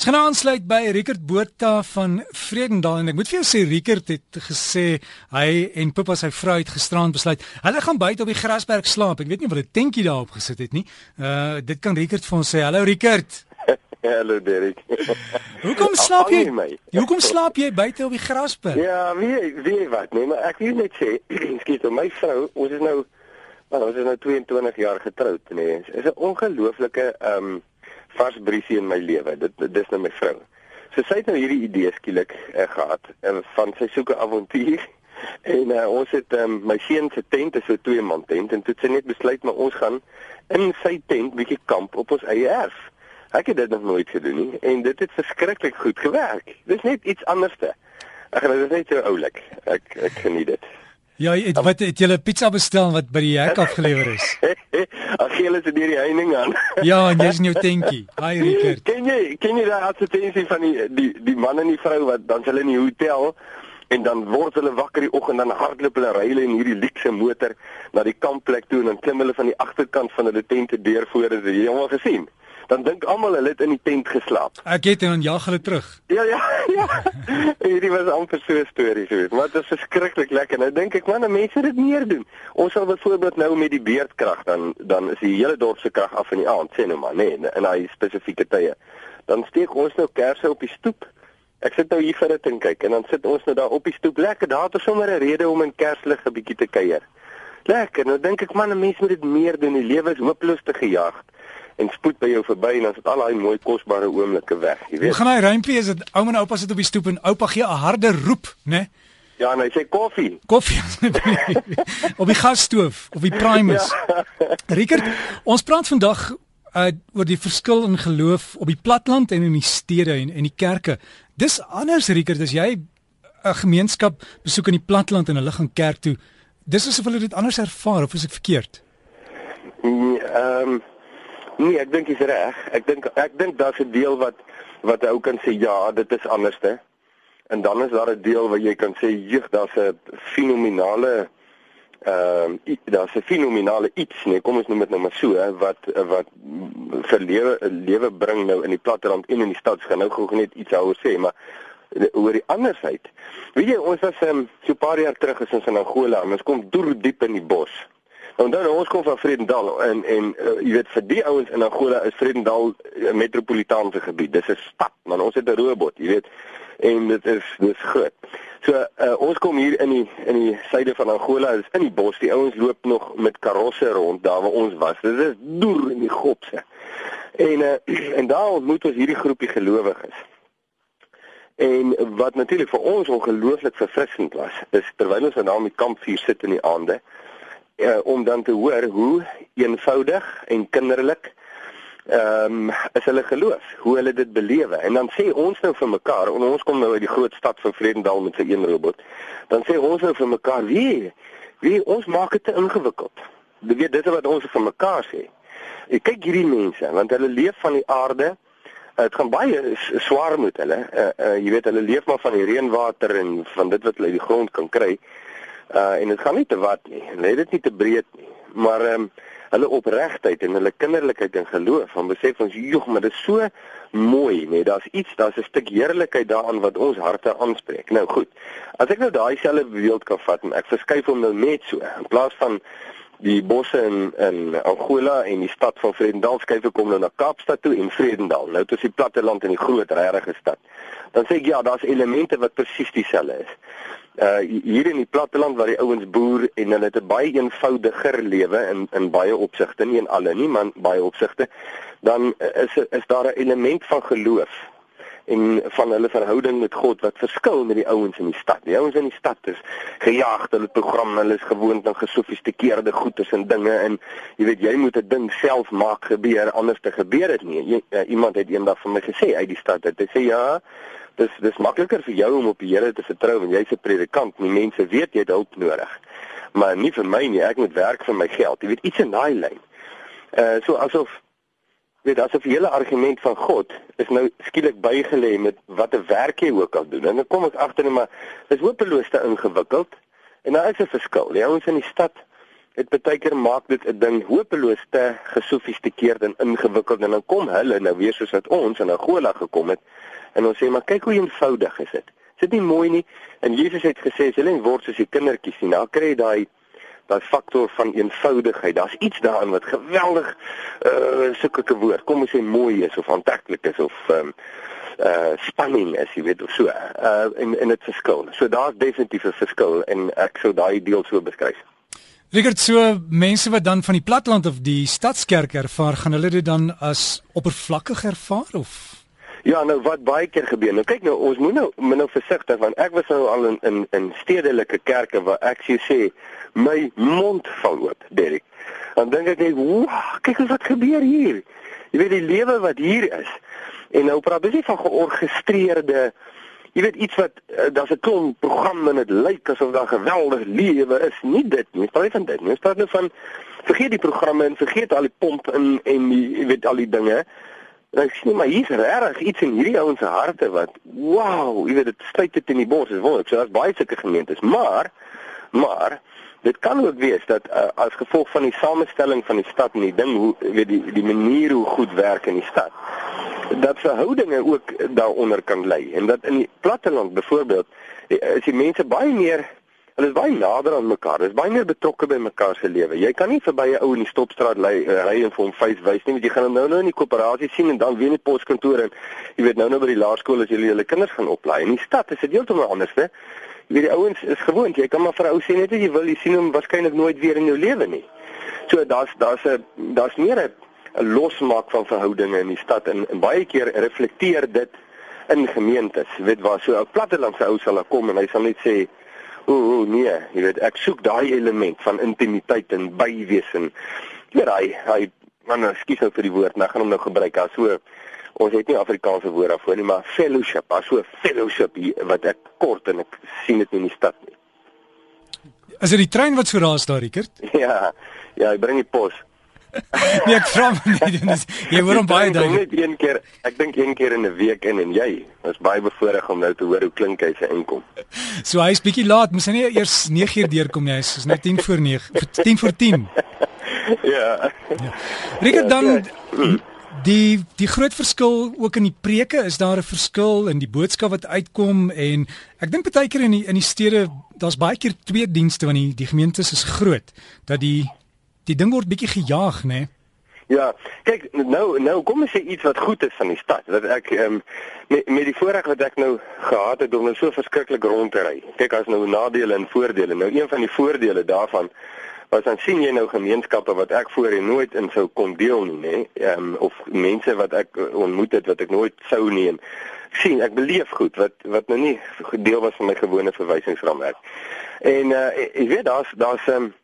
Ons gaan nou aansluit by Rickert Botha van Vredendal en ek moet vir jou sê Rickert het gesê hy en Pippa sy vrou het gisterand besluit hulle gaan buite op die grasberg slaap. Ek weet nie of hulle 'n tentjie daarop gesit het nie. Uh dit kan Rickert vir ons sê. Hallo Rickert. Hallo Derek. Hoekom slaap jy? Hoekom slaap jy buite op die grasberg? Ja, wie wie wat? Nee, maar ek wil net sê, skiet my vrou, ons is nou well, ons is nou 22 jaar getroud, nee. Is 'n ongelooflike ehm um, vasbriesie in my lewe. Dit dis nou my vrou. So sy het nou hierdie idee skielik uh, gehad uh, van sy soeke avontuur. En uh, ons het um, my seun se tent is so twee man tent en toe het sy net besluit maar ons gaan in sy tent bietjie kamp op ons eie erf. Ek het dit nog nooit gedoen nie en dit het verskriklik goed gewerk. Dis net iets anderste. Ag, dit is net so oulik. Ek ek geniet dit. Ja, het, wat het julle pizza bestel wat by die hek afgelewer is? Ag, jy is deur die heining aan. ja, en jy's in jou tentjie. Hi Rickert. Ken jy ken jy daai advertensie van die die die man en die vrou wat dan hulle in die hotel en dan word hulle wakker die oggend dan hardloop hulle ry hulle in hierdie luukse motor na die kampplek toe en dan klim hulle van die agterkant van hulle tente deur voor hulle. Jy het hom al gesien? Dan dink almal hulle het in die tent geslaap. Ek het en dan jag hulle terug. Ja ja ja. Hierdie was amper so 'n storie geweest, maar dit is verskriklik lekker. Nou dink ek man, mense dit meer doen. Ons sal byvoorbeeld nou met die beerdkrag dan dan is die hele dorp se krag af in die aand, sê nou maar, nê, nee, in daai spesifieke tye. Dan steek ons nou kersse op die stoep. Ek sit nou hier vir dit en kyk en dan sit ons nou daar op die stoep lekker daar te sommer 'n rede om in kerslig 'n bietjie te kuier. Lekker. Nou dink ek man, mense moet dit meer doen. Die lewe is hopeloos te gejaag en spoed by jou verby en dan is al daai mooi kosbare oomblikke weg, jy weet. Hoe gaan hy rympie is dit ouma en oupa sit op die stoep en oupa gee 'n harde roep, né? Nee? Ja, en hy sê koffie. Koffie op die gasstoof of die primus. Ja. Rickert, ons praat vandag uh, oor die verskil in geloof op die platland en in die stede en en die kerke. Dis anders Rickert as jy 'n gemeenskap besoek in die platland en hulle gaan kerk toe. Dis asof hulle dit anders ervaar of is ek verkeerd? Nee, ehm um, Nee, ek dink jy's reg. Ek dink ek dink daar's 'n deel wat wat ou kan sê ja, dit is anderste. En dan is daar 'n deel waar jy kan sê jeug, daar's 'n fenominale ehm uh, daar's 'n fenominale iets, nee, kom ons noem dit nou maar so, hè, wat wat vir lewe lewe bring nou in die platteland en in die stad. Gaan nou gou net iets daaroor sê, maar oor die andersheid. Weet jy, ons was um, so 'n paar jaar terug is ons in Angola en ons kom deur diep in die bos. Nou dan ons kom van Vredendal en en uh, jy weet vir die ouens in Angola is Vredendal 'n uh, metropolitaanse gebied. Dis 'n stad, man. Ons het 'n robot, jy weet. En dit is dis groot. So uh, ons kom hier in die in die suide van Angola, is in die bos. Die ouens loop nog met karosse rond daar waar ons was. Dit is deur in die gopse. En uh, en daar ontmoet ons hierdie groepie gelowiges. En wat natuurlik vir ons ongelooflik verfrissend was, is terwyl ons aan die kampvuur sit in die aande, uh, om dan te hoor hoe eenvoudig en kinderlik ehm um, is hulle geloof, hoe hulle dit belewe. En dan sê ons nou vir mekaar, en ons kom nou uit die groot stad van Vredendal met sy een robot. Dan sê ons nou vir mekaar, wie wie ons maak dit te ingewikkeld. Jy weet dit is wat ons vir mekaar sê. Ek kyk hierdie mense, want hulle leef van die aarde. Dit gaan baie swaar met hulle. Uh, uh, jy weet hulle leef maar van die reënwater en van dit wat hulle uit die grond kan kry. Uh en dit gaan nie te wat nie. Het dit nie te breed nie. Maar ehm um, hulle opregtheid en hulle kinderlikheid en geloof van besef ons joeg, maar dit is so mooi, nee, daar's iets, daar's 'n stuk heerlikheid daarin wat ons harte aanspreek. Nou goed. As ek nou daai selfe beeld kan vat en ek verskuif hom nou net so in plaas van die bosse in in Angola en die stad van Vredendal skuif ek kom nou na Kaapstad toe en Vredendal. Nou dit is die platte land en die groot regte stad. Dan sê ek ja, daar's elemente wat presies dieselfde is uh hier in die platteland waar die ouens boer en hulle het 'n baie eenvoudiger lewe in in baie opsigte, nie in alle nie, maar baie opsigte, dan is is daar 'n element van geloof en van hulle verhouding met God wat verskil met die ouens in die stad. Die ouens in die stad is gejaag, hulle program, hulle is gewoond aan gesofistikeerde goederes en dinge en jy weet jy moet 'n ding self maak gebeur anders te gebeur dit nie. Jy, uh, iemand het eendag vir my gesê uit die stad dat hy sê ja, dis dis makliker vir jou om op die Here te vertrou want jy's 'n predikant. Die mense weet jy het hulp nodig. Maar nie vir my nie. Ek moet werk vir my geld. Jy weet iets in daai lyn. Uh so asof weet asof die hele argument van God is nou skielik bygelê met watter werk jy ook al doen. En dan kom ek agter net maar dis hopeloos te ingewikkeld. En daar is 'n verskil. Die ouens in die stad dit baie keer maak dit 'n ding hopeloos te gesofistikeerd en ingewikkeld en dan kom hulle nou weer soos wat ons in Angola gekom het en ons sê maar kyk hoe eenvoudig is dit. Is dit nie mooi nie? En Jesus het gesê as julle word soos die kindertjies nie, dan kry jy daai daai faktor van eenvoudigheid. Daar's iets daarin wat geweldig uh sulke woord, kom ons sê mooi is of aantreklik is of ehm um, uh spanning is, jy weet of so. Uh en en dit verskil. So daar's definitief 'n verskil en ek sou daai deel so beskryf. Rigert so mense wat dan van die platland of die stadskerk ervaar, gaan hulle dit dan as oppervlakkig ervaar of Ja, nou wat baie keer gebeur. Nou kyk nou, ons moet nou moet nou versigtig want ek was nou al in in in stedelike kerke waar ek sê my mond val oop, Derek. Dan dink ek net, "Wow, kyk wat gebeur hier." Jy weet die lewe wat hier is. En nou praat jy van georgestreerde Jy weet iets wat uh, daar's 'n klomp programme en dit lyk asof daar geweldig lewe is. Nie dit nie. Praat van dit nie. Praat nou van vergeet die programme en vergeet al die pomp en en die jy weet al die dinge. Ek sien maar hier's regtig iets in hierdie ouens se harte wat wow, jy weet dit sluit dit in die bos. Dit wonderlik. So daar's baie sulke gemeentes, maar maar Dit kan ook wees dat uh, as gevolg van die samestelling van die stad en die ding hoe weet die die manier hoe goed werk in die stad dat verhoudinge ook daaronder kan lê en dat in die platteland byvoorbeeld eh, is die mense baie meer hulle is baie nader aan mekaar. Hulle is baie meer betrokke by mekaar se lewe. Jy kan nie verby 'n ou in die stopstraat ry eh, ry en vir hom vyf wys nie, want jy gaan hom nou nou in die koöperasie sien en dan weer in die poskantoor en jy weet nou nou by die laerskool as jy julle kinders gaan oplaai. In die stad is dit heeltemal anders, hè? Jy weet die ouens is gewoond, jy kan maar vir 'n ou sê net as jy wil, jy sien hom waarskynlik nooit weer in jou lewe nie. So daar's daar's 'n daar's meer 'n 'n losmaak van verhoudinge in die stad en, en baie keer reflekteer dit in gemeentes. Jy weet waar so 'n plattelandse ou sal kom en hy sal net sê o, o nee, jy weet ek soek daai element van intimiteit en bywees en jy weet hy hy man, ekskuus nou vir die woord, maar ek gaan hom nou gebruik as so ons het nie Afrikaanse woord daarvoor nie, maar fellowship, as so fellowship hier, wat ek kort en ek sien dit in die stad nie. Is dit die trein wat so raas daar, Rickert? Ja. Ja, ek bring die pos. nee, ek vra nie, dis jy hoor hom baie daai. Net een keer, ek dink een keer in 'n week in en jy is baie bevoorreg om nou te hoor hoe klink hy se inkom. So hy's bietjie laat, moes hy nie eers 9 uur deurkom nie, hy's net 10 voor 9, 10 voor 10. ja. ja. Rickert dan ja. Die die groot verskil ook in die preke is daar 'n verskil in die boodskap wat uitkom en ek dink baie keer in die in die stede daar's baie keer twee dienste want die die gemeentes is groot dat die die ding word bietjie gejaag nê. Nee? Ja, kyk nou nou kom ons sê iets wat goed is van die stad. Dat ek um, met met die voorreg wat ek nou gehad het om nou so verskriklik rond te ry. Kyk as nou nadele en voordele. Nou een van die voordele daarvan Maar dan sien jy nou gemeenskappe wat ek voorheen nooit in sou kon deel nie, nê? Ehm um, of mense wat ek ontmoet het wat ek nooit sou neem. sien ek beleef goed wat wat nou nie deel was van my gewone verwysingsraamwerk. En uh ek weet daar's daar's ehm um,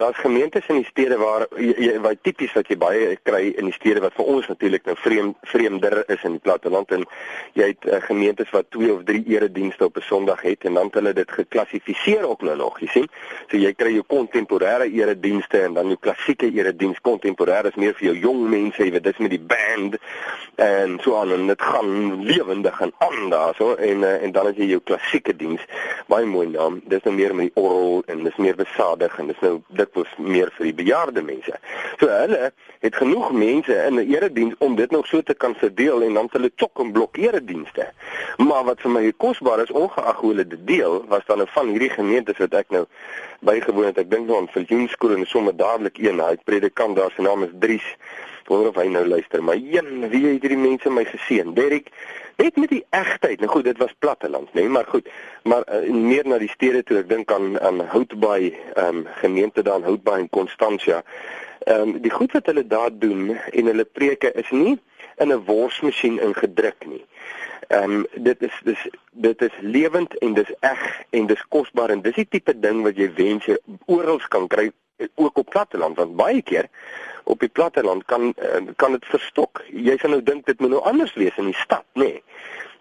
Daar's gemeentes in die stede waar jy, wat tipies wat jy baie kry in die stede wat vir ons natuurlik nou vreemd vreemder is in die platteland en jy het uh, gemeentes wat twee of drie eredienste op 'n Sondag het en dan het hulle dit geklassifiseer ook nou nog, jy sien. So jy kry jou kontemporêre eredienste en dan jou klassieke erediens. Kontemporêr is meer vir jou jong mense, jy weet, dis met die band en so aan en dit gaan lewendig en aan daarso en uh, en dan as jy jou klassieke diens, baie mooi naam. Dis nou meer met die orgel en dis meer besadig en dis nou dit was meer vir die bejaarde mense. So hulle het genoeg mense in 'n erediens om dit nog so te kan verdeel en dan hulle chok en blok eredienste. Maar wat vir my kosbaar is ongeag hoe hulle dit deel, was dan van hierdie gemeentes wat ek nou bygewoon het. Ek dink nou aan Viljoenskool en sommer dadelik een, hy predikant daar se naam is Dries wonder of hy nou luister, maar een, wie het hierdie mense my geseën? Derek, net met die egtheid. Nou goed, dit was platteland, nê, nee, maar goed. Maar uh, meer na die stede toe, ek dink aan aan Houtbaai, ehm um, gemeente daar in Houtbaai en Constantia. Ehm um, die goed wat hulle daar doen en hulle preke is nie in 'n worsmasjien ingedruk nie. Ehm um, dit is dis dit is lewend en dis eg en dis kosbaar en dis die tipe ding wat jy wens jy oral kan kry ook op platteland want baie keer op die platteland kan uh, kan dit verstok. Jy sal nou dink dit moet nou anders wees in die stad, nê. Nee.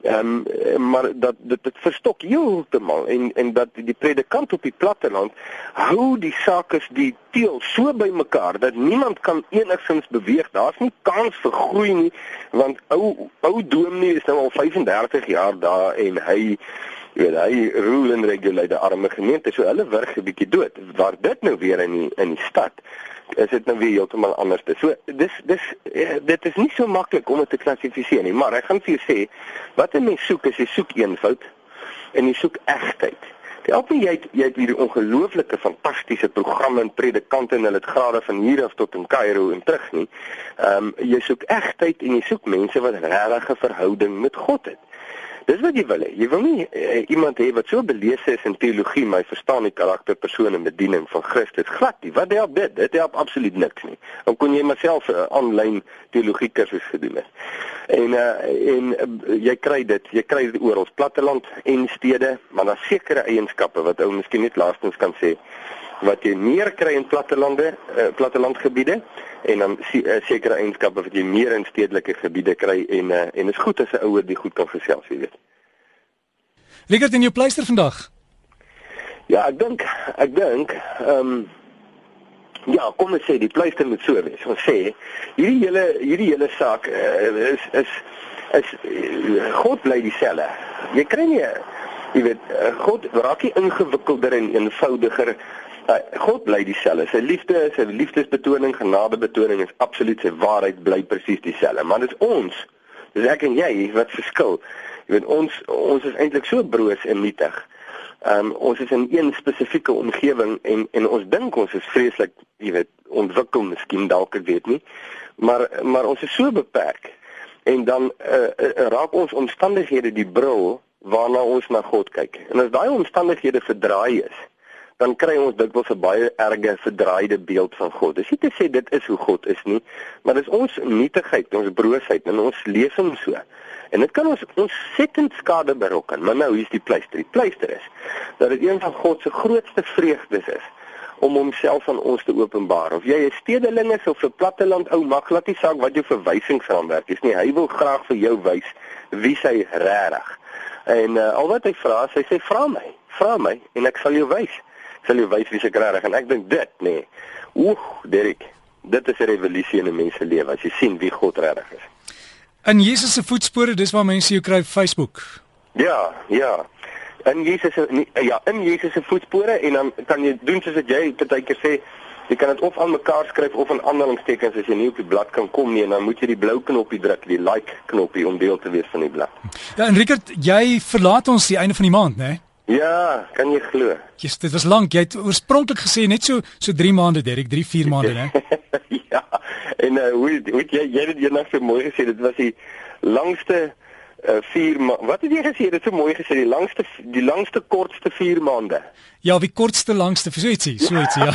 Ehm um, maar dat dit dit verstok heeltemal en en dat die predikant op die platteland hou die sake die teel so bymekaar dat niemand kan enigsins beweeg. Daar's nie kans vir groei nie want ou ou dominee is nou al 35 jaar daar en hy weet hy rule and regulate arme gemeente so hulle wurg 'n bietjie dood waar dit nou weer in die, in die stad is dit nou weer heeltemal anders te so dis dis eh, dit is nie so maklik om dit te klassifiseer nie maar ek gaan vir jou sê wat 'n mens soek is jy soek eenvoud en jy soek egtheid Help my jy het, jy het hierdie ongelooflike fantastiese programme en predikante en hulle het grade van hier af tot in Kaïro en terug nie. Ehm um, jy soek egtheid en jy soek mense wat regtig 'n verhouding met God het. Dis wat jy wil hê. Jy wil nie uh, iemand hê wat so belese is in teologie, maar hy verstaan die karakter, persoon en bediening van Christus glad nie. Wat help dit? Dit help absoluut niks nie. Dan kon jy myself 'n uh, aanlyn teologie kursus gedoen het. En uh, en uh, jy kry dit, jy kry dit ons platteland en stede, maar daar sekere eienskappe wat ou miskien net laastens kan sê wat jy meer kry in plattelande, uh, plattelandgebiede en dan uh, sekere eienskappe wat jy meer in stedelike gebiede kry en uh, en is goed as 'n ouer die goed kan gesels, jy weet. Ligger in jou pleister vandag? Ja, ek dink ek dink ehm um, ja, kom ons sê die pleister moet so wees. Ons sê hierdie hele hierdie hele saak uh, is is is uh, God bly dieselfde. Jy kry nie jy weet God raak nie ingewikkelder en eenvoudiger God bly dieselfde. Sy liefde, sy liefdesbetoning, genadebetoning is absoluut sy waarheid bly presies dieselfde. Maar dit is ons, dis ek en jy wat verskil. Jy weet ons ons is eintlik so broos en nietig. Ehm um, ons is in een spesifieke omgewing en en ons dink ons is vreeslik, jy weet, ontwikkel miskien dalk ek weet nie. Maar maar ons is so beperk. En dan uh, uh, raak ons omstandighede die bril waarna ons na God kyk. En as daai omstandighede verdraai is, dan kry ons dikwels 'n baie erge verdraaide beeld van God. Dis nie te sê dit is hoe God is nie, maar dis ons nietigheid, ons broosheid en ons lesing so. En dit kan ons ontsettend skade berokken. Maar nou hier's die pleister. Die pleister is dat dit een van God se grootste vreugdes is om homself aan ons te openbaar. Of jy 'n stedeling is of 'n platteland ou, maak glad nie saak wat jou verwysingsraamwerk is nie. Hy wil graag vir jou wys wie hy regtig. En uh, al wat hy vra, hy sê vra my, vra my en ek sal jou wys sal jy wys wie se regtig en ek dink dit nê. Nee, Oeg, Derek, dit is 'n revolusie in 'n mens se lewe as jy sien wie God regtig is. In Jesus se voetspore, dis waar mense jou kry op Facebook. Ja, ja. In Jesus se ja, in Jesus se voetspore en dan kan jy doen soos wat jy partykeer sê, jy kan dit of aan mekaar skryf of in aanhalingstekens as jy nie op die blad kan kom nie en dan moet jy die blou knoppie druk, die like knoppie om deel te wees van die blad. Ja, en Rickert, jy verlaat ons die einde van die maand, né? Nee? Ja, kan jy glo? Jesus, dit was lank. Jy het oorspronklik gesê net so so 3 maande, Derek, 3, 4 maande, né? ja. En uh, hoe hoe jy jy het eendag so mooi gesê, dit was die langste uh 4 maande. Wat het jy gesê? Dit is so mooi gesê, die langste die langste kortste 4 maande. Ja, wie kortste langste, so ietsie, so ietsie, ja.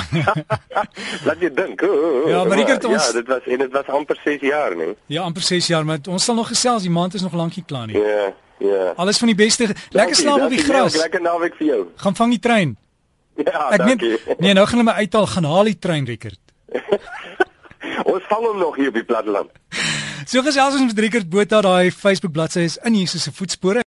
Laat jy dink. Oh, oh, ja, maar ek het ons Ja, dit was en dit was amper 6 jaar, nee. Ja, amper 6 jaar, maar ons sal nog gesels, die maand is nog lank nie klaar nie. Ja. Ja. Alles van die beste. Lekker slaap op die gras. Lekker naweek vir jou. Gaan vang die trein. Ja, ek dankie. Neem, nee, nou gaan hulle my uithaal gaan haal die trein Rickert. ons vang hom nog hier op die platteland. So gesels ons met Rickert Botha daai Facebook bladsy is in Jesus se voetspore.